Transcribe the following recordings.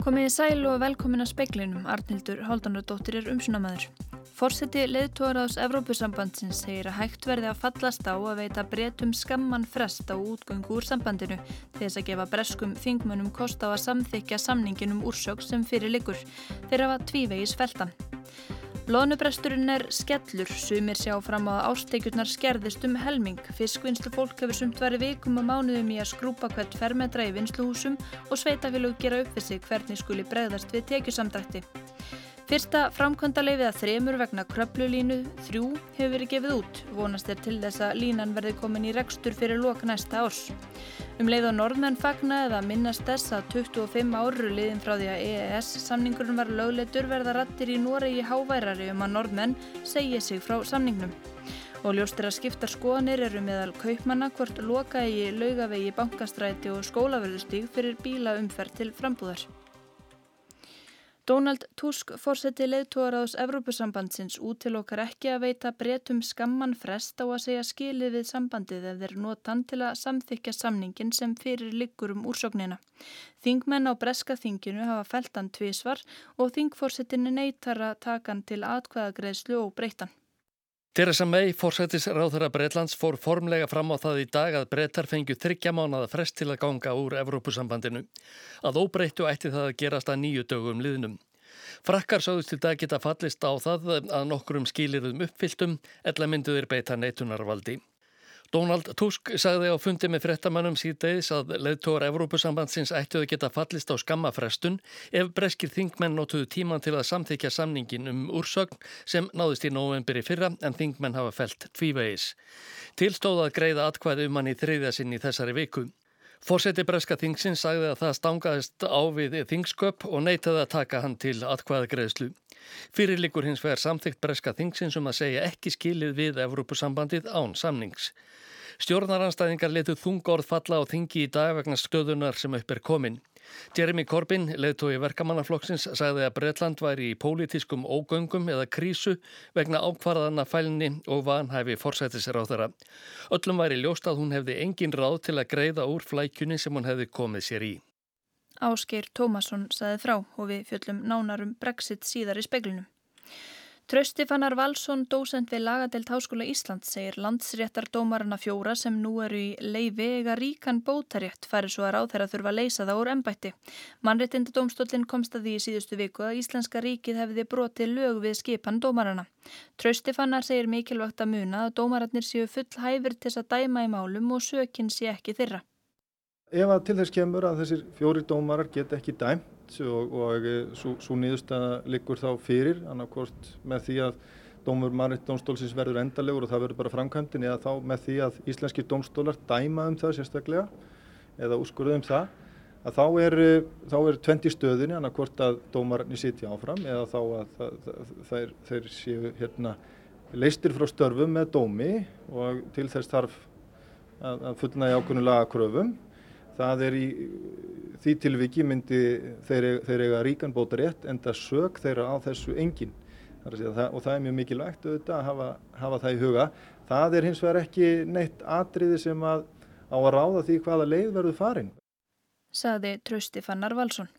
Komið í sæl og velkomin að speiklinum, Arnildur Háldanardóttir er umsunamæður. Forseti leðtóraðs Evrópusambandsins segir að hægt verði að fallast á að veita breytum skamman frest á útgöngu úr sambandinu þess að gefa breskum þingmönum kost á að samþykja samningin um úrsöks sem fyrir liggur. Þeir hafa tvívegis feltan. Lónubresturinn er skellur, sumir sjá fram á að ástekjurnar skerðist um helming. Fiskvinnslu fólk hefur sumt verið vikum og mánuðum í að skrúpa hvert fermetra í vinsluhúsum og sveitafélug gera upp við sig hvernig skuli bregðast við tekjusamdrætti. Fyrsta framkvæmda leifið að þremur vegna kröplulínu þrjú hefur verið gefið út. Vonast er til þess að línan verði komin í rekstur fyrir lok næsta árs. Um leið og norðmenn fagna eða minnast þess að 25 áru liðin frá því að EES samningurinn var lögleitur verða rattir í Noregi háværari um að norðmenn segja sig frá samningnum. Og ljóstir að skipta skoðanir eru meðal kaupmanna hvort loka í laugavegi bankastræti og skólaverðustíg fyrir bílaumferð til frambúðar. Donald Tusk fórseti leðtóraðs Evrópusambandsins útilokkar ekki að veita breytum skamman frest á að segja skilið við sambandið ef þeir notan til að samþykja samningin sem fyrir liggur um úrsóknina. Þingmenn á breska þinginu hafa feltan tvísvar og þingfórsetinni neytar að taka hann til atkvæðagreðslu og breytan. Theresa May, fórsættisráþara Breitlands, fór formlega fram á það í dag að Breitar fengju þryggja mánada frest til að ganga úr Evrópusambandinu. Að óbreyttu ætti það að gerast að nýju dögum liðnum. Frakkar sáðust til dag geta fallist á það að nokkurum skýlirum uppfylltum, ella mynduðir beita neitunarvaldi. Donald Tusk sagði á fundi með frettamannum síðdeis að leðtóra Evrópusambandsins ættuði geta fallist á skammafrestun ef breskir þingmenn notuðu tíman til að samþykja samningin um úrsögn sem náðist í novemberi fyrra en þingmenn hafa felt tvívegis. Tilstóð að greiða atkvæði um hann í þriðja sinn í þessari viku. Fórseti breska þingsins sagði að það stangaðist á við þingsköp og neytaði að taka hann til atkvæðagreðslu. Fyrirlikur hins vegar samþygt breska þingsins um að segja ekki skilið við Evrópusambandið án samnings. Stjórnaranstæðingar letu þungorð falla á þingi í dag vegna stöðunar sem upp er komin. Jeremy Corbyn, leðtói verkamannaflokksins, sagði að Breitland væri í pólitískum ógöngum eða krísu vegna ákvarðana fælni og vanhæfi forsættisir á þeirra. Öllum væri ljóst að hún hefði engin ráð til að greiða úr flækjunni sem hún hefði komið sér í. Ásgeir Tómasson saði frá og við fjöllum nánarum Brexit síðar í speglunum. Trausti Fannar Valsson, dósend við lagadelt Háskóla Ísland, segir landsréttardómarana fjóra sem nú eru í leifi ega ríkan bótarétt færi svo að ráð þeirra þurfa að leysa það úr ennbætti. Mannréttindadómstólinn komst að því í síðustu viku að Íslenska ríkið hefði brotið lög við skipan dómarana. Trausti Fannar segir mikilvægt að muna að dómararnir séu full hæfur til að dæma í málum og sökinn sé ekki þeirra. Ef að til þess kemur að þessir fjóri dómarar get ekki dæmt og, og eh, svo nýðustæða liggur þá fyrir annarkort með því að dómur Marit Dómstólsins verður endalegur og það verður bara framkvæmdin eða þá með því að íslenskir dómstólar dæma um það sérstaklega eða úrskurðu um það að þá er, þá er 20 stöðinni annarkort að dómarni sitja áfram eða þá að það, það, þeir séu hérna leistir frá störfum með dómi og til þess þarf að, að fullna í ákvönulega kröfum það er í því tilviki myndi þeir, þeir eiga ríkan bóta rétt en það sög þeirra á þessu engin. Það, og það er mjög mikilvægt auðvitað að hafa, hafa það í huga. Það er hins vegar ekki neitt atriði sem að á að ráða því hvaða leið verður farin. Saði Trausti Fannar Valsson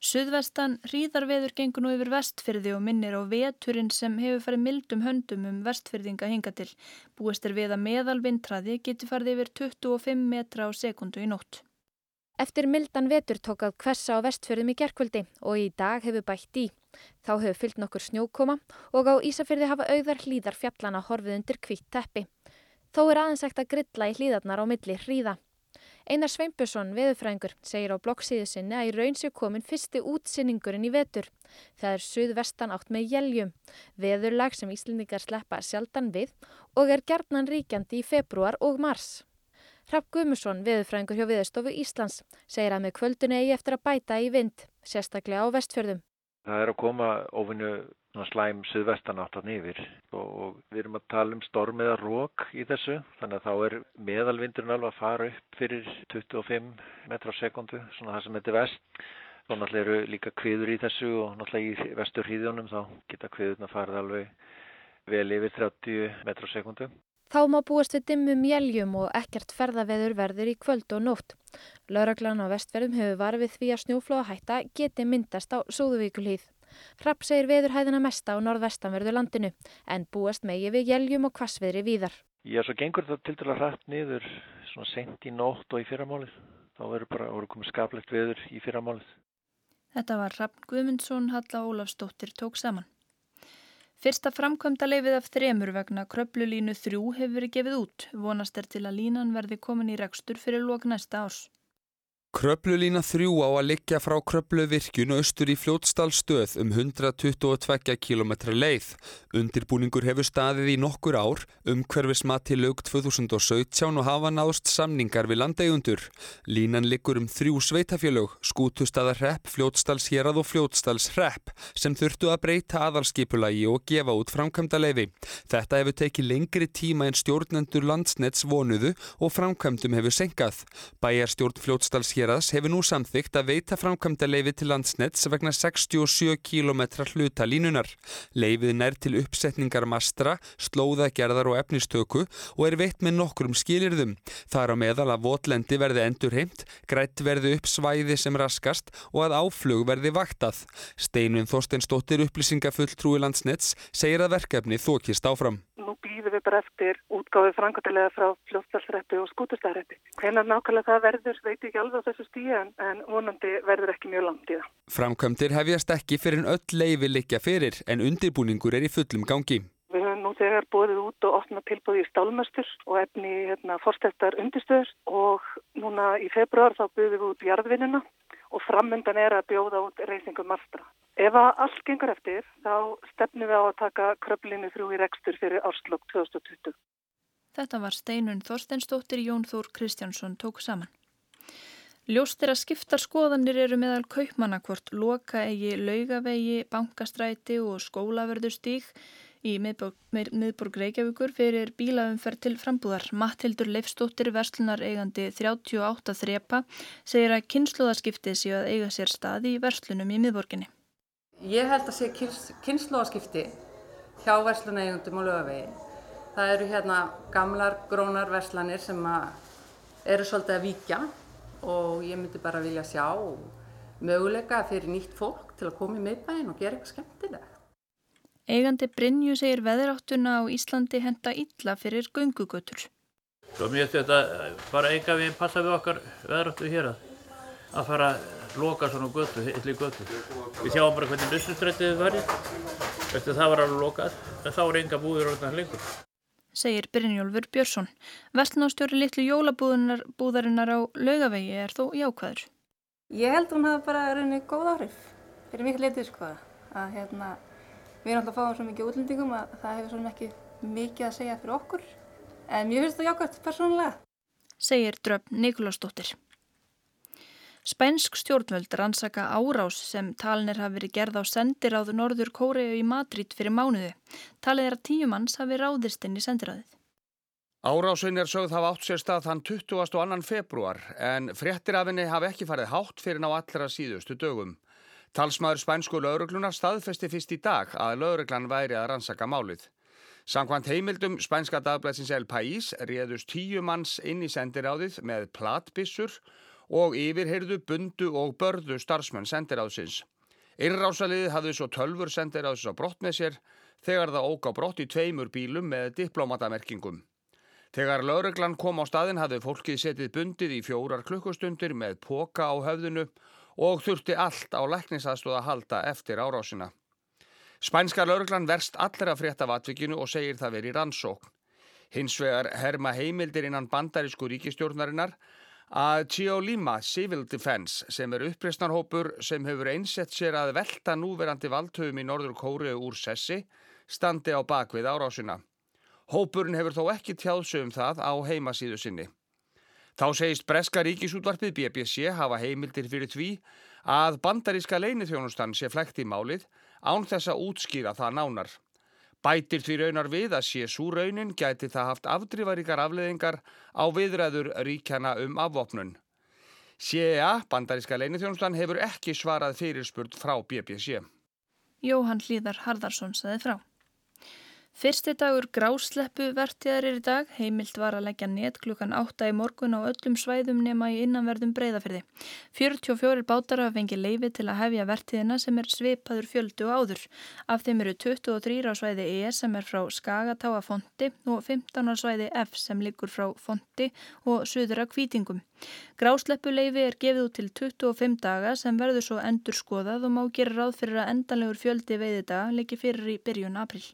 Suðvestan hríðarveður gengur nú yfir vestfyrði og minnir á veturinn sem hefur farið mildum höndum um vestfyrðinga hinga til. Búist er við að meðalvindræði geti farið yfir 25 metra á sekundu í nótt. Eftir mildan vetur tók að hversa á vestfjörðum í gerkvöldi og í dag hefur bætt í. Þá hefur fyllt nokkur snjókoma og á Ísafjörði hafa auðar hlýðar fjallana horfið undir kvitt teppi. Þó er aðeins ekkert að grilla í hlýðarnar á milli hríða. Einar Sveinbjörnsson, veðufræðingur, segir á bloggsíðu sinni að í raun séu komin fyrsti útsinningurinn í vetur. Það er suðvestan átt með jæljum, veðurlag sem Íslendingar sleppa sjaldan við og er gerðnan ríkjandi í februar og mars. Rapp Guðmusson, veðufræðingur hjá Viðstofu Íslands, segir að með kvöldun eigi eftir að bæta í vind, sérstaklega á vestfjörðum. Það er að koma ofinu slæm suðvestanátt á nýfir og, og við erum að tala um storm eða rók í þessu þannig að þá er meðalvindurinn alveg að fara upp fyrir 25 metra á sekundu svona það sem heitir vest og náttúrulega eru líka kviður í þessu og náttúrulega í vestur hýðjónum þá geta kviðurna farið alveg vel yfir 30 metra á sekundu. Þá má búast við dimmum jæljum og ekkert ferðaveður verður í kvöld og nótt. Lauraglan á vestverðum hefur varfið því að snjóflóðahætta geti myndast á Súðuvíkulíð. Hrapp segir veðurhæðina mesta á norðvestanverðu landinu en búast megi við jæljum og kvassviðri víðar. Já, svo gengur þetta til dæla hrapp niður svona sent í nótt og í fyrramálið. Þá verður bara voru komið skaplegt veður í fyrramálið. Þetta var Rapp Guðmundsson Halla Ólafsdóttir tók saman. Fyrsta framkvæmda leifið af þremur vegna kröplulínu þrjú hefur verið gefið út. Vonast er til að línan verði komin í rekstur fyrir lók næsta árs. Kröplulína 3 á að liggja frá Kröpluvirkjun austur í fljótsdalstöð um 122 km leið. Undirbúningur hefur staðið í nokkur ár, umhverfismati lög 2017 og hafa náðst samningar við landeigundur. Línan liggur um þrjú sveitafjölög, skútustadarrepp, fljótsdalsherað og fljótsdalsrepp sem þurftu að breyta aðalskipulagi og gefa út framkvæmda leifi. Þetta hefur tekið lengri tíma en stjórnendur landsnets vonuðu og framkvæmdum hefur senkað. Bæjarstjórn fljótsdals héraðs hefur nú samþygt að veita framkvæmda leifi til landsnets vegna 67 km hluta línunar. Leifið nær til uppsetningar mastra, slóðagerðar og efnistöku og er veitt með nokkrum skilirðum. Það er á meðal að votlendi verði endur heimt, grætt verði upp svæði sem raskast og að áflug verði vaktað. Steinun Þorsteinsdóttir upplýsingafull trúi landsnets segir að verkefni þókist áfram nú býðum við bara eftir útgáfið frangatilega frá fljóttalsreppi og skútustarreppi. Hvenar nákvæmlega það verður veit ekki alveg á þessu stíu en, en vonandi verður ekki mjög langt í það. Framkvæmdir hefjast ekki fyrir en öll leifi likja fyrir en undirbúningur er í fullum gangi. Við höfum nú þegar bóðið út og opna tilbúið í stálmöstur og efni hérna, fórstættar undistöður og núna í februar þá búðum við út jarðvinnuna og framöndan er að bjóða út reysingum mastra. Ef að allt gengur eftir þá stefnum við á að taka kröplinu þrjú í rekstur fyrir árslokk 2020. Þetta var Steinun Þorsteinsdóttir Jón Þór Kristjánsson tók saman. Ljóst er að skiptar skoðanir eru meðal kaupmannakvort, loka eigi laugavegi, bankastræti og skólaverðustík í miðborg, Reykjavíkur fyrir bílaumferð til frambúðar. Matthildur Leifstóttir, verslunar eigandi 38 þrepa, segir að kynnslóðaskiptið séu að eiga sér staði í verslunum í miðborginni. Ég held að sé kynnslóðaskipti hjá verslunægundum og lögavegi. Það eru hérna gamlar grónar verslanir sem eru svolítið að víkja og ég myndi bara vilja sjá möguleika fyrir nýtt fólk til að koma í miðbæinn og gera eitthvað skemmtilegt. Eigandi Brynju segir veðráttuna á Íslandi henda illa fyrir göngugötur. Svo finnst þetta bara enga við passa við okkar veðráttu hér að, að fara loka svona götu, ylli götu. Við sjáum bara hvernig nusnustrættið var í, eftir það var alveg lokað, en þá er enga búður orðinlega lengur. Segir Brynjólfur Björnsson. Vestnástjóri litlu jólabúðarinnar á laugavegi er þó jákvæður. Ég held að hún hafa bara rauninni góð áhrif fyrir mikið litið sko að hérna Við erum alltaf að fá svo mikið útlendingum að það hefur svona ekki mikið að segja fyrir okkur. En mér finnst það jákvæmt persónulega. Segir dröfn Nikolásdóttir. Spænsk stjórnvöld rannsaka árás sem talinir hafi verið gerð á sendiráðu Norður Kóriu í Madrid fyrir mánuðu. Talið er að tíu manns hafi ráðist inn í sendiráðið. Árásun er sögð hafa átt sér stað þann 22. februar en fréttir af henni hafi ekki farið hátt fyrir ná allra síðustu dögum. Talsmaður spænsku lauruglunar staðfesti fyrst í dag að lauruglan væri að rannsaka málið. Sankvæmt heimildum spænska dagblæsins El País réðust tíu manns inn í sendiráðið með platbissur og yfirheyrðu bundu og börðu starfsmenn sendiráðsins. Innrásaliðið hafði svo tölfur sendiráðsins á brott með sér þegar það óg á brott í tveimur bílum með diplomatamerkingum. Þegar lauruglan kom á staðin hafði fólkið setið bundið í fjórar klukkustundir með póka á höfðunu og þurfti allt á læknisaðstóð að halda eftir árásina. Spænska lauruglan verst allra frétt af atvikinu og segir það verið rannsókn. Hins vegar herma heimildir innan bandarísku ríkistjórnarinnar að Chiolima Civil Defense sem er uppreysnarhópur sem hefur einsett sér að velta núverandi valdhugum í Norður Kóru úr sessi standi á bakvið árásina. Hópurinn hefur þó ekki tjáðsögum það á heimasíðu sinni. Þá segist Breska ríkisútvarpið BBC hafa heimildir fyrir því að bandaríska leinithjónustan sé flekt í málið án þess að útskýra það nánar. Bætir því raunar við að sé svo raunin gæti það haft afdrifaríkar afleðingar á viðræður ríkjana um afvopnun. CIA, bandaríska leinithjónustan, hefur ekki svarað fyrirspurt frá BBC. Jóhann Hlíðar Harðarsson saði frá. Fyrsti dagur grásleppu vertiðar er í dag. Heimilt var að leggja net klukkan 8 í morgun á öllum svæðum nema í innanverðum breyðafyrði. 44 bátar hafa fengið leifi til að hefja vertiðina sem er svipaður fjöldu áður. Af þeim eru 23 á svæði E sem er frá Skagatáa fondi og 15 á svæði F sem liggur frá fondi og söðra kvítingum. Grásleppu leifi er gefið út til 25 daga sem verður svo endur skoðað og má gera ráð fyrir að endanlegur fjöldi veiðidaga liggi fyrir í byrjun april.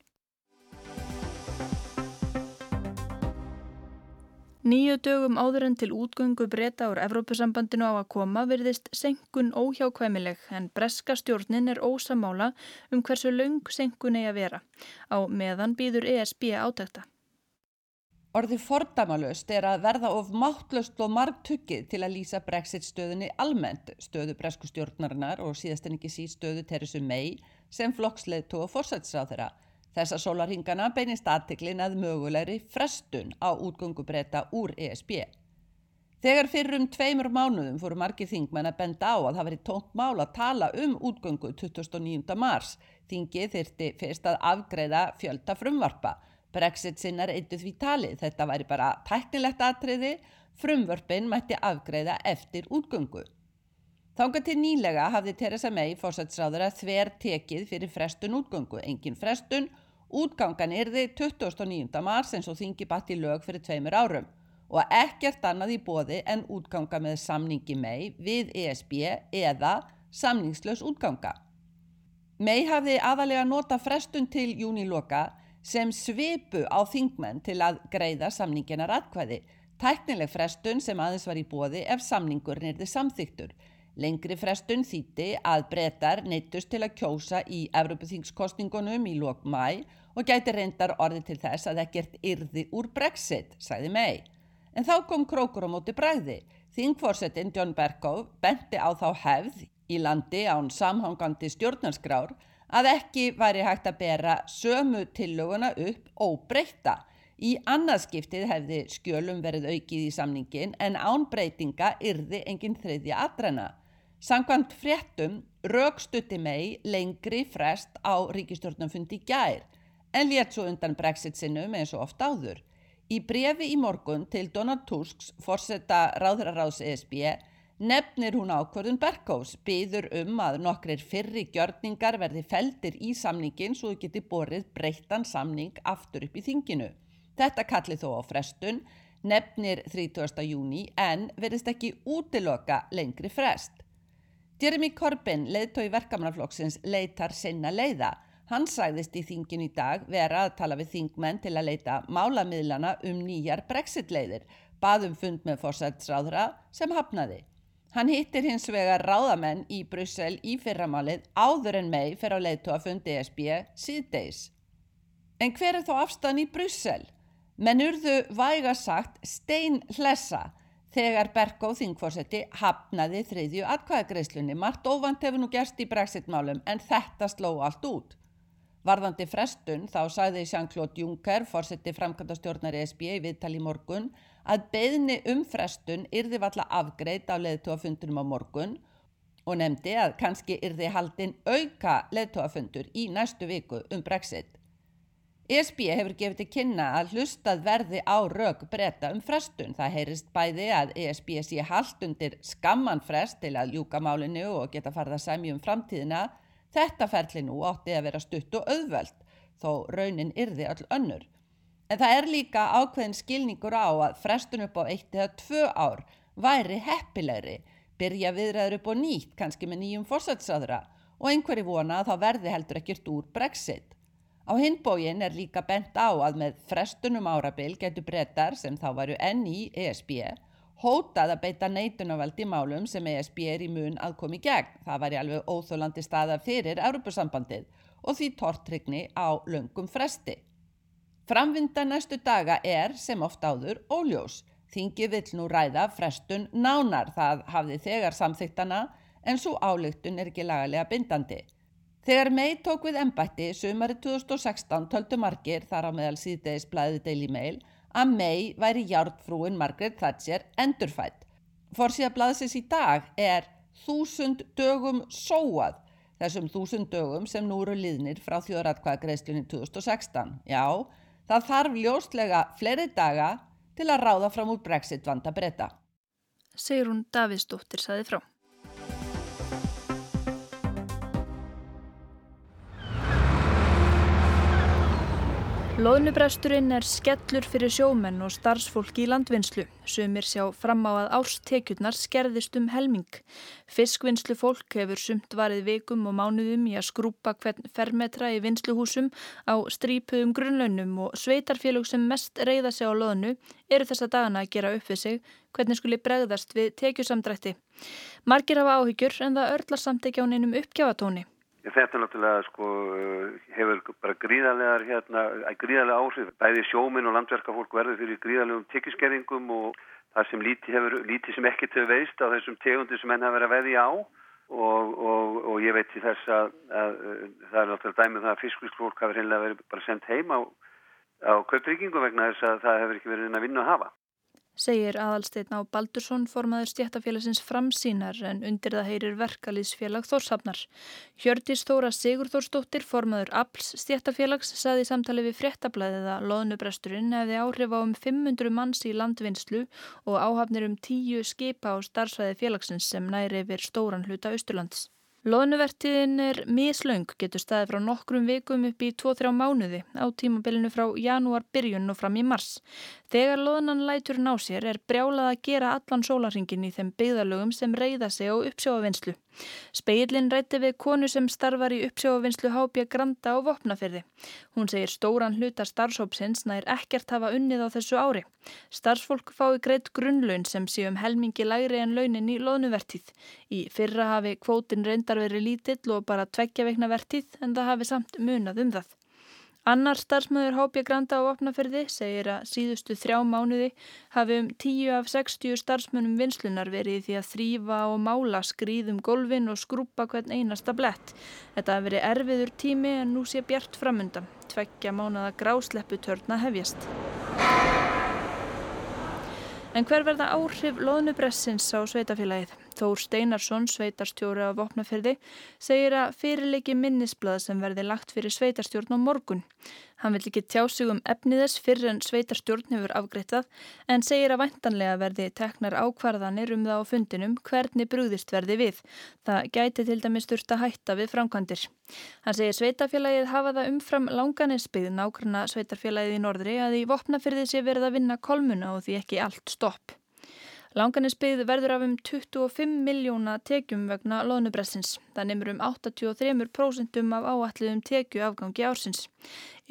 Nýju dögum áður en til útgöngu breyta úr Evrópusambandinu á að koma virðist senkun óhjákvæmileg en breska stjórnin er ósamála um hversu laung senkun eigi að vera. Á meðan býður ESB átækta. Orði fordamalust er að verða of máttlust og margtuggið til að lýsa brexit stöðunni almennt, stöðu bresku stjórnarinnar og síðast en ekki sí stöðu Teresu May sem flokksleið tóa fórsætsráð þeirra. Þessa sólarhingana beinist aðtiklin að mögulegri frestun á útgöngubreyta úr ESB. Þegar fyrir um tveimur mánuðum fóru margir þingmenn að benda á að það veri tónt mál að tala um útgöngu 29. mars. Þingið þyrti fyrst að afgreða fjölda frumvarpa. Brexit sinnar eittu því talið. Þetta væri bara tæknilegt atriði. Frumvörpin mætti afgreða eftir útgöngu. Þánga til nýlega hafði Theresa May fórsætsráður að þver tekið fyrir frestun útgöngu. Engin frestun Útgangan yrði 29. mars eins og þingi batt í lög fyrir tveimur árum og ekkert annað í bóði en útganga með samningi mei við ESB eða samningslaus útganga. Mei hafði aðalega nota frestun til júniloka sem svipu á þingmenn til að greiða samninginar atkvæði, tæknileg frestun sem aðeins var í bóði ef samningur nýrði samþyktur. Lengri frestun þýtti að brettar neittust til að kjósa í Evropaþingskostningunum í lok mæ og gæti reyndar orði til þess að ekkert yrði úr Brexit, sagði mei. En þá kom krókur á móti bræði. Þingforsetin John Berkow benti á þá hefð í landi án samhangandi stjórnarskrár að ekki væri hægt að bera sömu tillöguna upp óbreyta. Í annarskiptið hefði skjölum verið aukið í samningin en án breytinga yrði engin þriðja atrena. Sankvæmt fréttum raukstutti mei lengri frest á ríkistjórnumfundi gær en létt svo undan brexit sinnum eins og oft áður. Í brefi í morgun til Donald Tusks forsetta ráðraráðs ESB nefnir hún ákvörðun Berkós byður um að nokkrir fyrri gjörningar verði feldir í samningin svo geti borið breyttan samning aftur upp í þinginu. Þetta kalli þó á frestun, nefnir 30. júni en verðist ekki útiloka lengri frest. Jeremy Corbyn, leiðtói verkamannaflokksins, leitar sinna leiða. Hann sagðist í þingin í dag vera að tala við þingmenn til að leita málamiðlana um nýjar brexit-leiðir, baðum fund með fórsætsráðra sem hafnaði. Hann hittir hins vegar ráðamenn í Brussel í fyrramálið áður en mei fyrir að leiðtóa fund ESB síðdeis. En hver er þó afstæðan í Brussel? Menn urðu væga sagt stein hlessa þegar Berko þingforsetti hafnaði þriðju atkvæðagreislunni. Margt óvand hefur nú gerst í brexit-málum en þetta sló allt út. Varðandi frestun þá sagði Jean-Claude Juncker, forsetti framkvæmdastjórnar ESB í viðtali morgun, að beðni um frestun yrði valla afgreit á leðtóafundunum á morgun og nefndi að kannski yrði haldinn auka leðtóafundur í næstu viku um brexit. ESB hefur gefið til kynna að hlustað verði á rauk breyta um frestun. Það heyrist bæði að ESB sé haldt undir skamman frest til að ljúka málinu og geta farða sæmi um framtíðina. Þetta ferli nú átti að vera stutt og auðvöld, þó raunin yrði öll önnur. En það er líka ákveðin skilningur á að frestun upp á eitt eða tvö ár væri heppilegri, byrja viðræður upp á nýtt, kannski með nýjum fórsætsaðra og einhverju vona að þá verði heldur ekkert úr brexit. Á hinbógin er líka bent á að með frestunum árabil getur brettar sem þá varu enn í ESB hótað að beita neitunavald í málum sem ESB er í mun að komi gegn. Það var í alveg óþólandi staða fyrir Europasambandið og því tortrygni á löngum fresti. Framvinda næstu daga er sem oft áður óljós. Þingi vill nú ræða frestun nánar það hafði þegar samþyktana en svo álygtun er ekki lagalega bindandi. Þegar mei tók við ennbætti sumari 2016 töldu margir þar á meðal síðdeis blæði Daily Mail að mei væri hjártfrúin Margaret Thatcher endurfætt. Forsíða blaðsins í dag er þúsund dögum sóað. þessum þúsund dögum sem nú eru liðnir frá þjóðratkvæðagreðslunni 2016. Já, það þarf ljóslega fleiri daga til að ráða fram úr brexit vanda breyta. Sigrun Davidsdóttir saði frá. Lóðnubresturinn er skellur fyrir sjómenn og starfsfólki í landvinnslu. Sumir sjá fram á að árstekjurnar skerðist um helming. Fiskvinnslu fólk hefur sumt varið vikum og mánuðum í að skrúpa hvern fermetra í vinsluhúsum á strípuðum grunnlaunum og sveitarfélög sem mest reyða sig á loðnu eru þessa dagana að gera upp við sig hvernig skuli bregðast við tekjusamdrætti. Margir hafa áhyggjur en það örlar samtekja á neinum uppgjáfatóni. Þetta náttúrulega sko hefur bara gríðarlegar hérna, gríðarlega áhrif. Bæði sjóminn og landverkafólk verður fyrir gríðarlegum tekjuskerringum og það sem lítið, hefur, lítið sem ekkert hefur veist á þessum tegundir sem henn hafa verið að veði á og, og, og ég veit í þess að, að, að það er náttúrulega dæmið um það að fiskvískfólk hafi reynilega verið bara sendt heim á, á kaupryggingu vegna þess að það hefur ekki verið inn að vinna að hafa segir aðalsteinn á Baldursson formaður stjættafélagsins framsýnar en undir það heyrir verkalýsfélag Þórshafnar. Hjördis Þóra Sigurþórsdóttir formaður APLS stjættafélags saði samtali við fréttablaðið að loðnubresturinn hefði áhrif á um 500 manns í landvinnslu og áhafnir um 10 skipa á starfsvæði félagsins sem næri yfir stóran hluta Östurlands. Loðnuvertiðin er mislaung, getur staðið frá nokkrum vikum upp í 2-3 mánuði á tímabilinu frá janúar byrjun og fram í mars. Þegar loðnan lætur ná sér er brjálað að gera allan sólarringin í þeim byggðalögum sem reyða sig á uppsjóavinnslu. Speillin rætti við konu sem starfar í uppsjóavinnslu Hábjörg Granda á Vopnafyrði. Hún segir stóran hluta starfsópsins nær ekkert hafa unnið á þessu ári. Starfsfólk fái greitt grunnlaun sem séum helmingi lægri en launin í loðnuvertíð. Í fyrra hafi kvótin reyndar verið lítill og bara tveggja veikna vertíð en það hafi samt munað um það. Annar starfsmöður Hábjörg Granda á opnaferði segir að síðustu þrjá mánuði hafi um 10 af 60 starfsmönnum vinslunar verið því að þrýfa og mála skrýðum golfin og skrúpa hvern einasta blett. Þetta hafi verið erfiður tími en nú sé bjart framönda. Tveggja mánada grásleppu törna hefjast. En hver verða áhrif loðnubressins á sveitafélagið? Þór Steinarsson, sveitarstjóri á Vopnafjörði, segir að fyrirleiki minnisblad sem verði lagt fyrir sveitarstjórn á morgun. Hann vil ekki tjá sig um efniðess fyrir en sveitarstjórn hefur afgreittað en segir að væntanlega verði teknar ákvarðanir um það á fundinum hvernig brúðist verði við. Það gæti til dæmis sturt að hætta við framkvæmdir. Hann segir sveitarfélagið hafa það umfram langaninsbyggð nákvæmna sveitarfélagið í norðri að í Vopnafjörði sé verið að vinna kolmuna og því ekki allt stopp. Langanisbyggð verður af um 25 miljóna tekjum vegna loðnubressins. Það nefnur um 83% af áalliðum tekju afgangi ársins.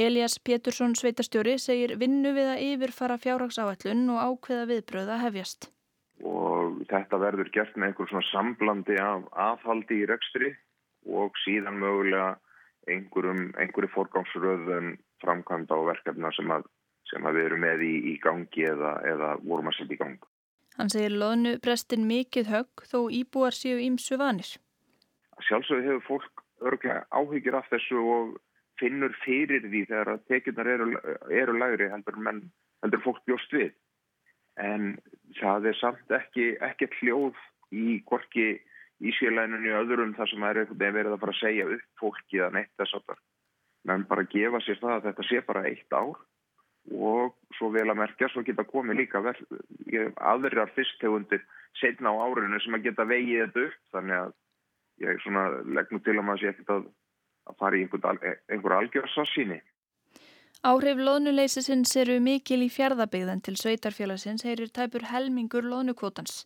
Elias Pétursson sveitarstjóri segir vinnu við að yfirfara fjárhagsáallun og ákveða viðbröða hefjast. Og þetta verður gert með einhver svona samblandi af aðhaldi í rekstri og síðan mögulega einhverjum, einhverju forgámsröðun framkvæmda og verkefna sem, að, sem að við erum með í, í gangi eða, eða vorum að setja í gangi. Hann segir loðnu brestin mikið högg þó íbúar séu ímsu vanir. Sjálfsögur hefur fólk örglega áhyggjur af þessu og finnur fyrir því þegar tekjurnar eru, eru lagri heldur, menn, heldur fólk bjóst við. En það er samt ekki, ekki hljóð í gorki ísélænunni öðrum þar sem er verið að fara að segja upp fólki eða neitt þess að það. Menn bara gefa sér það að þetta sé bara eitt ár og svo vel að merkja svo geta komið líka aðrar fyrstegundir setna á árinu sem að geta vegið þetta upp þannig að ég legg nú til að maður sé ekkert að, að fara í einhver, einhver algjörðsassíni. Áhrif loðnuleysisins eru mikil í fjardabigðan til sveitarfélagsins heyrir tæpur helmingur loðnukvotans.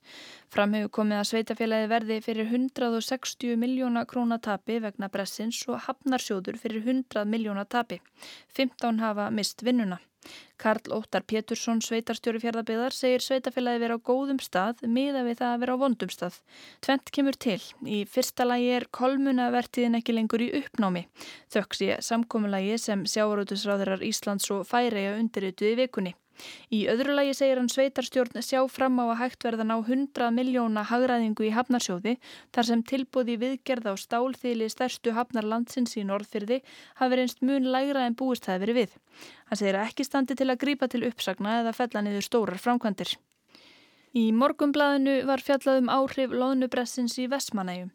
Framhefur komið að sveitarfélagi verði fyrir 160 miljóna króna tapi vegna bressins og hafnarsjóður fyrir 100 miljóna tapi. 15 hafa mist vinnuna. Karl Óttar Pétursson, sveitarstjóri fjörðarbyðar, segir sveitafélagi vera á góðum stað miða við það að vera á vondum stað. Tvent kemur til. Í fyrsta lagi er kolmunavertiðin ekki lengur í uppnámi. Þöks ég samkominlagi sem sjávarútusráðurar Íslands og Færeja undirrituði vikunni. Í öðru lagi segir hann sveitarstjórn sjá fram á að hægt verðan á 100 miljóna hagraðingu í hafnarsjóði þar sem tilbúði viðgerð á stálþýli stærstu hafnarlandsins í norðfyrði hafi reynst mun lægra en búist það verið við. Hann segir að ekki standi til að grípa til uppsagna eða fella niður stórar framkvæmdir. Í morgumblaðinu var fjallað um áhrif loðnubressins í Vestmanægjum.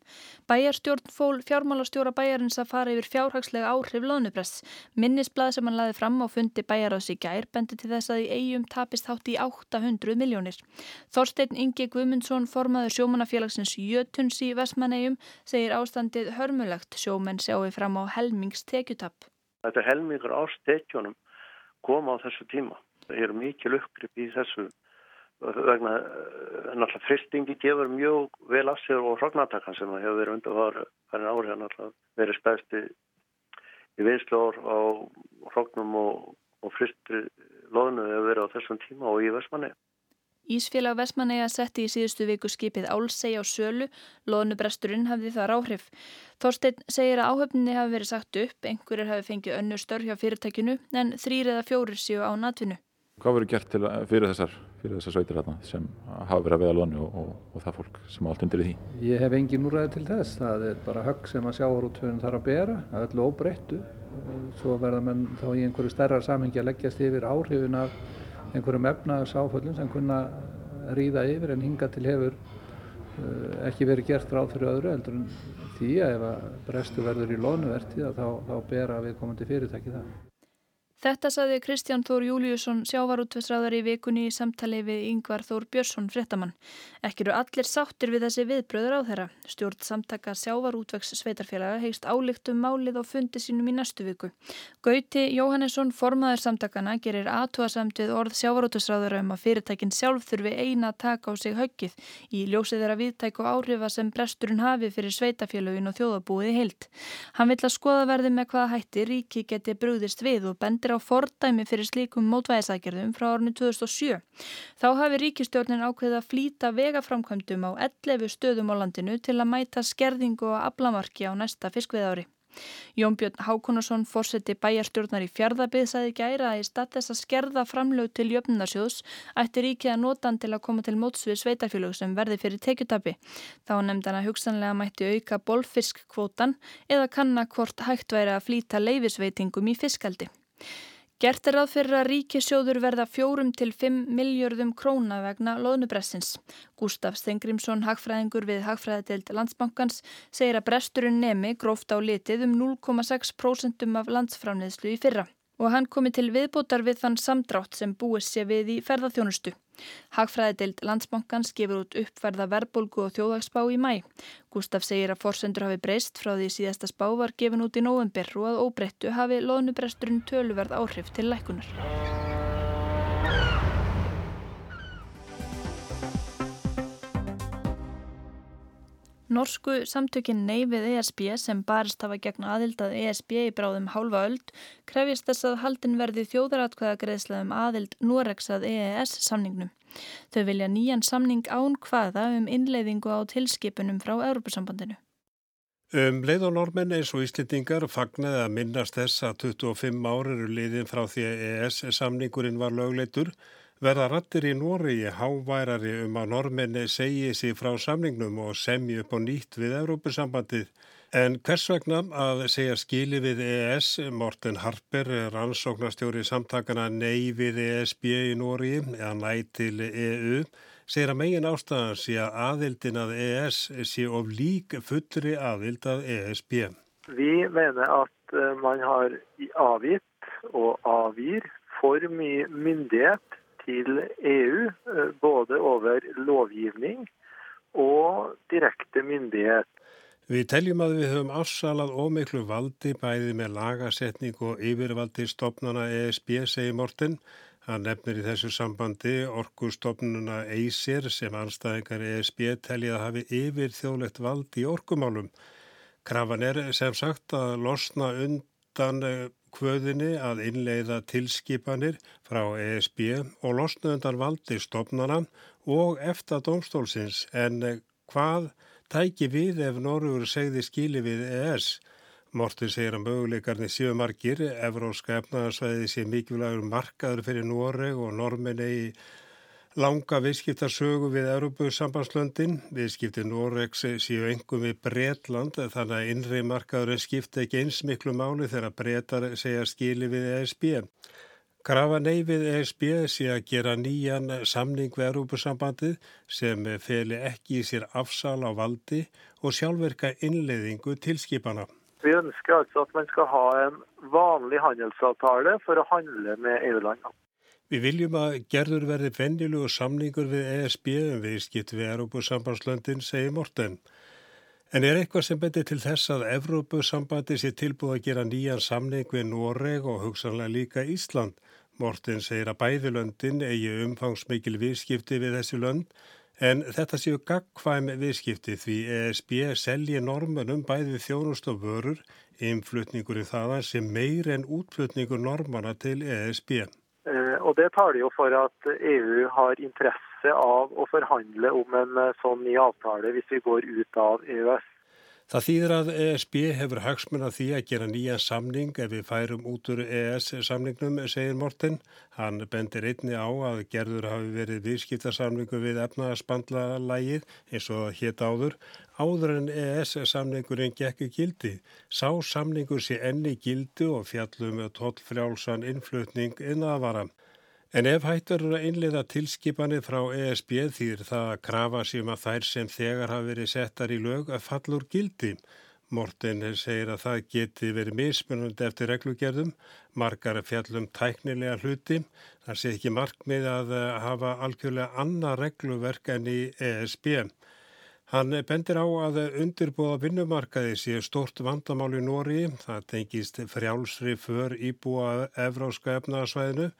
Bæjarstjórn fól fjármálastjóra bæjarins að fara yfir fjárhagslega áhrif loðnubress. Minnisblað sem hann laði fram á fundi bæjaráðs í gær bendi til þess að í eigum tapist hátt í 800 miljónir. Þorstein Ingi Guðmundsson, formaður sjómanafélagsins Jötuns í Vestmanægjum, segir ástandið hörmulegt sjómenn sjáu fram á helmings tekjutapp. Þetta helmingur ástekjunum koma á þessu tíma. Það er mikið uppgrip í þessu vegna eh, náttúrulega fristingi gefur mjög vel af sér og hrognatakan sem hefur verið undan farin árið náttúrulega verið stæðst í vinslu ár á hrognum og, og fristri loðinu hefur verið á þessum tíma og í Vestmanni. Ísfélag Vestmanneia setti í síðustu viku skipið Álsei á sölu, loðnubresturinn hafði þar áhrif. Þorstein segir að áhöfninni hafi verið sagt upp, einhverjir hafi fengið önnu störð hjá fyrirtækinu en þrýr eða fjórir séu á natfinu. Hvað verður gert til, fyrir þessar fyrir þessar sveitir hérna sem hafa verið að veða lónu og, og, og það fólk sem allt undir því. Ég hef engin úræði til þess. Það er bara högg sem að sjávarútvöðun þarf að bera, það er öllu óbreyttu. Svo verða menn þá í einhverju stærra samhengi að leggjast yfir áhrifin af einhverjum efnagsáföllum sem kunna ríða yfir en hinga til hefur uh, ekki verið gert ráð fyrir öðru heldur en því að ef að brestu verður í lónuvertið þá, þá bera við komandi fyrirtæki það. Þetta saði Kristján Þór Júliusson sjávarútveitsráðar í vikunni í samtali við Yngvar Þór Björnsson fréttamann. Ekki eru allir sáttir við þessi viðbröður á þeirra. Stjórn samtaka sjávarútvegs sveitarfélaga heist álíkt um málið á fundi sínum í næstu viku. Gauti Jóhannesson, formaður samtakana, gerir aðtúasamtið orð sjávarútveitsráðara um að fyrirtækin sjálf þurfi eina að taka á sig höggið í ljósið þeirra viðtæk og áhrifa sem bresturinn hafi fyrir sveitarfélagin og þjóðabúið heilt. Hann bendir á fordæmi fyrir slíkum mótvæðisækjörðum frá árinu 2007. Þá hafi ríkistjórnin ákveðið að flýta vegaframkvæmdum á 11 stöðum á landinu til að mæta skerðingu og aflamarki á næsta fiskviðári. Jón Björn Hákonarsson fórseti bæjarstjórnar í fjardabið sæði gæra að í stað þess að skerða framlög til jöfnunarsjóðs ætti ríkið að notan til að koma til mótsvið sveitarfélög sem verði fyrir tekjutabi. Þá nefndan að hugsanlega mætti auka bolfiskkvótan eða kanna hvort hægt væri að flýta leifisveitingum í fiskaldi. Gert er að fyrir að ríkisjóður verða fjórum til fimm miljörðum króna vegna loðnubressins. Gustaf Stengrimsson, hagfræðingur við Hagfræðideild Landsbankans, segir að bresturinn nemi gróft á litið um 0,6% af landsframniðslu í fyrra og hann komi til viðbútar við þann samdrátt sem búið sé við í ferðarþjónustu. Hagfræðideild landsbankans gefur út uppverða verbolgu og þjóðagsspá í mæ. Gustaf segir að forsendur hafi breyst frá því síðasta spá var gefin út í november og að óbreyttu hafi loðnubresturinn töluverð áhrif til lækunar. Norsku samtökin neyfið ESB sem barist hafa gegn aðild að ESB í bráðum hálfa öld krefjast þess að haldin verði þjóðaratkvæða um aðild Noregs að EES samningnum. Þau vilja nýjan samning án hvaða um innleiðingu á tilskipunum frá Europasambandinu. Um leið og normenn eins og Íslendingar fagnaði að minnast þess að 25 ári eru liðin frá því að EES samningurinn var lögleitur verða rattir í Nóri háværari um að normenni segi sig frá samningnum og semji upp á nýtt við Európusambandið. En hvers vegna að segja skili við ES, Morten Harper, rannsóknarstjóri samtakana nei við ESB í Nóri eða næ til EU, segir að megin ástæðan sé að aðildin að ES sé of lík fullri aðild að ESB. Vi mener at eh, man har avgitt og avgir for mye myndighet til EU, eh, både over lovgivning og direkte myndighet. Við teljum að við höfum ássalað ómiklu valdi bæði með lagasetning og yfirvaldi stopnana ESB, segir Morten. Hann nefnir í þessu sambandi orkustofnuna EISIR sem anstæðingar ESB teljið að hafi yfir þjóðlegt valdi í orkumálum. Krafan er sem sagt að losna undan eh, kvöðinni að innleiða tilskipanir frá ESB og losnaðundan valdi stopnana og eftir domstólsins en hvað tæki við ef Norður segði skili við ES? Mortin segir að möguleikarnir séu margir, Evróska efnaðarsvæði sé mikilvægur markaður fyrir Noreg og norminni í langa viðskiptarsögu við Európa-sambandslöndin. Viðskipti Noregs séu engum við Bretland þannig að innri markaðurinn skipta ekki eins miklu máli þegar Bretar segja skili við ESB. Krafa neyfið ESB sé að gera nýjan samning við Európusambandið sem feli ekki í sér afsal á valdi og sjálfverka innleiðingu tilskipana. Vi ønsker altså at man skal ha en vanlig handelsavtale for å handle med EU-landene. Við viljum að gerður verði vennilugu samningur við ESB um við skipt við Európusambandslöndin, segir Morten. En er eitthvað sem betur til þess að Evrópusambandi sé tilbúið að gera nýjan samning við Noreg og hugsanlega líka Ísland? Morten segir að bæðilöndin eigi umfangsmikil viðskipti við þessi lönd en þetta séu gagkvæm viðskipti því ESB selji normunum bæði þjónust og vörur, innflutningurinn þaðan sem meir en útflutningur normana til ESB. Og det taler jo for at EU har interesse av å forhandle om en eh, sånn ny avtale hvis vi går ut av EØS. Það þýðir að ESB hefur hagsmun að því að gera nýja samning ef við færum út úr ES samningnum, segir Morten. Hann bendir einni á að gerður hafi verið viðskiptarsamningu við efnaðarsbandlalægið eins og hétt áður. Áður en ES samningurinn gekk í gildi. Sá samningur sé enni gildi og fjallum tóllfrjálsan innflutning innaðvara. En ef hægt verður að innleiða tilskipanir frá ESB þýr það að krafa sem að þær sem þegar hafi verið settar í lög að fallur gildi. Morten segir að það geti verið mismunandi eftir reglugerðum, margar fjallum tæknilega hluti, það sé ekki markmið að hafa algjörlega annað regluverk enn í ESB. Hann bendir á að undirbúða vinnumarkaði sé stort vandamál í Nóri, það tengist frjálsri för íbúa Evróska efnaðsvæðinu,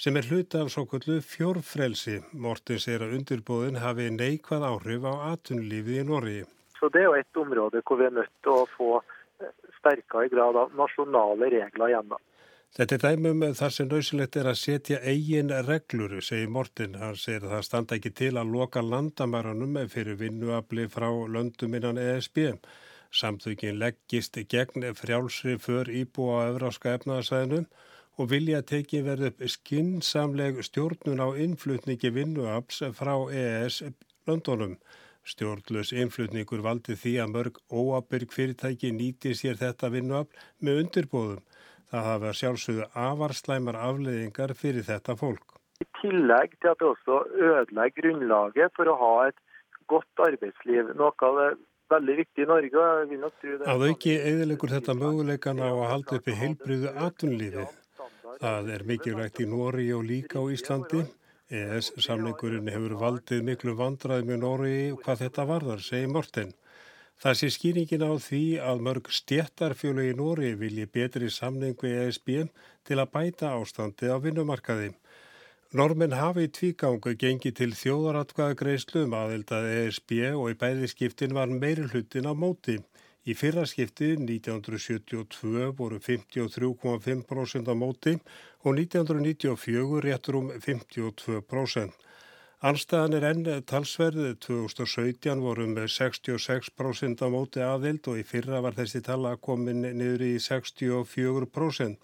sem er hluta af svo kullu fjórfrelsi. Morten segir að undirbóðin hafi neikvað áhrif á atunlífið í Norri. Så det er jo et område hvor vi er nødt til å få eh, sterkere grad av nasjonale regler igjen. Þetta er dæmum þar sem nöysilegt er að setja eigin reglur, segir Morten. Hann segir að það standa ekki til að loka landamæranum fyrir vinnuafli frá löndum innan ESB. Samþugin leggist gegn frjálsri för íbúa á Evráska efnaðasæðinum og vilja að teki verið upp skinsamleg stjórnun á innflutningi vinnuafls frá EES löndunum. Stjórnlaus innflutningur valdi því að mörg óabyrg fyrirtæki nýti sér þetta vinnuafl með undirbóðum. Það hafa sjálfsögðu avarslæmar afleðingar fyrir þetta fólk. I tillegg til at det også ødelegger grunnlaget for å ha et godt arbeidsliv. Noe av det veldig viktig i Norge. Að auki eðilegur þetta möguleikan á að halda upp í heilbriðu atunlífi. Það er mikilvægt í Nóri og líka á Íslandi. ES samningurinn hefur valdið miklu vandraði með Nóri hvað þetta varðar, segir Morten. Það sé skýringin á því að mörg stjættarfjölu í Nóri vilji betri samningu ESB til að bæta ástandi á vinnumarkaði. Normen hafi í tvígangu gengið til þjóðaratkvæða greiðslum aðeldað ESB og í bæðiskiptin var meiri hlutin á móti. Í fyrraskipti 1972 voru 53,5% á móti og 1994 réttur um 52%. Anstæðan er enn talsverð, 2017 voru með 66% á móti aðild og í fyrra var þessi tala komin niður í 64%.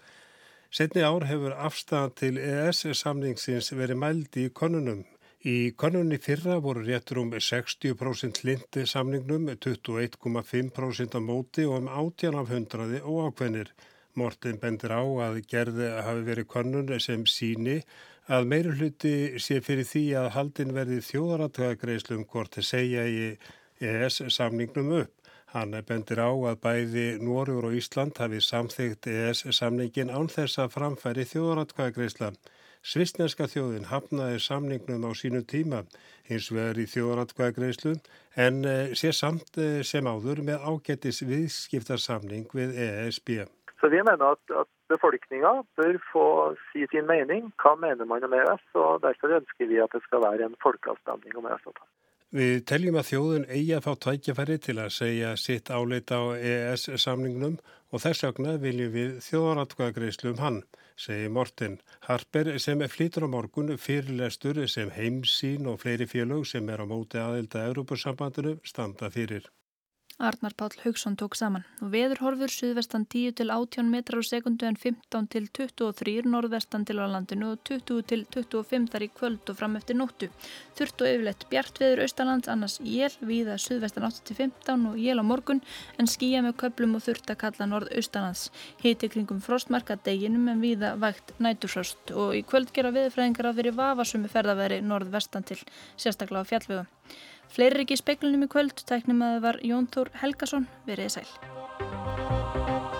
Setni ár hefur afstæðan til ES samningsins verið mældi í konunum. Í konunni fyrra voru réttur um 60% lindi samningnum, 21,5% á móti og um 18 af hundraði óákveðnir. Morten bendir á að gerði hafi verið konun sem síni að meiri hluti sé fyrir því að haldin verði þjóðaratöðagreislum hvort að segja í ES samningnum upp. Hann bendir á að bæði Nóriður og Ísland hafi samþygt ES samningin án þess að framfæri þjóðaratöðagreislan. Svistneska þjóðin hafnaði samningnum á sínu tíma hins vegar í þjóðratkvæðagreyslu en eh, sé samt eh, sem áður með ágættis viðskiptarsamning við ESB. Så vi mener at, at befolkninga bør få si sin mening. Hva mener man om EØS? Og derfor ønsker vi at det skal være en folkeavstemning om EØS-avtalen. Við teljum að þjóðun eigi að fá tækjafæri til að segja sitt áleita á EES-samningnum og þess vegna viljum við þjóðaratkvæðagreyslu um hann, segi Morten. Harper sem flýtur á morgun fyrirlestur sem heimsín og fleiri félög sem er á móti aðelda Európusambandinu standa fyrir. Arnar Páll Haugsson tók saman veðurhorfur suðvestan 10 til 18 metrar á sekundu en 15 til 23 norðvestan til á landinu og 20 til 25 þar í kvöld og fram eftir nóttu. Þurft og yfirleitt bjart veður austalands annars jél viða suðvestan 8 til 15 og jél á morgun en skýja með köplum og þurft að kalla norðaustalands. Hiti kringum frostmarka deginum en viða vægt næturfrost og í kvöld gera veðurfræðingar að veri vafasumi ferðaveri norðvestan til sérstaklega á fjallvögu. Fleiri er ekki í speiklunum í kvöld, tæknum að það var Jón Þór Helgason, veriði sæl.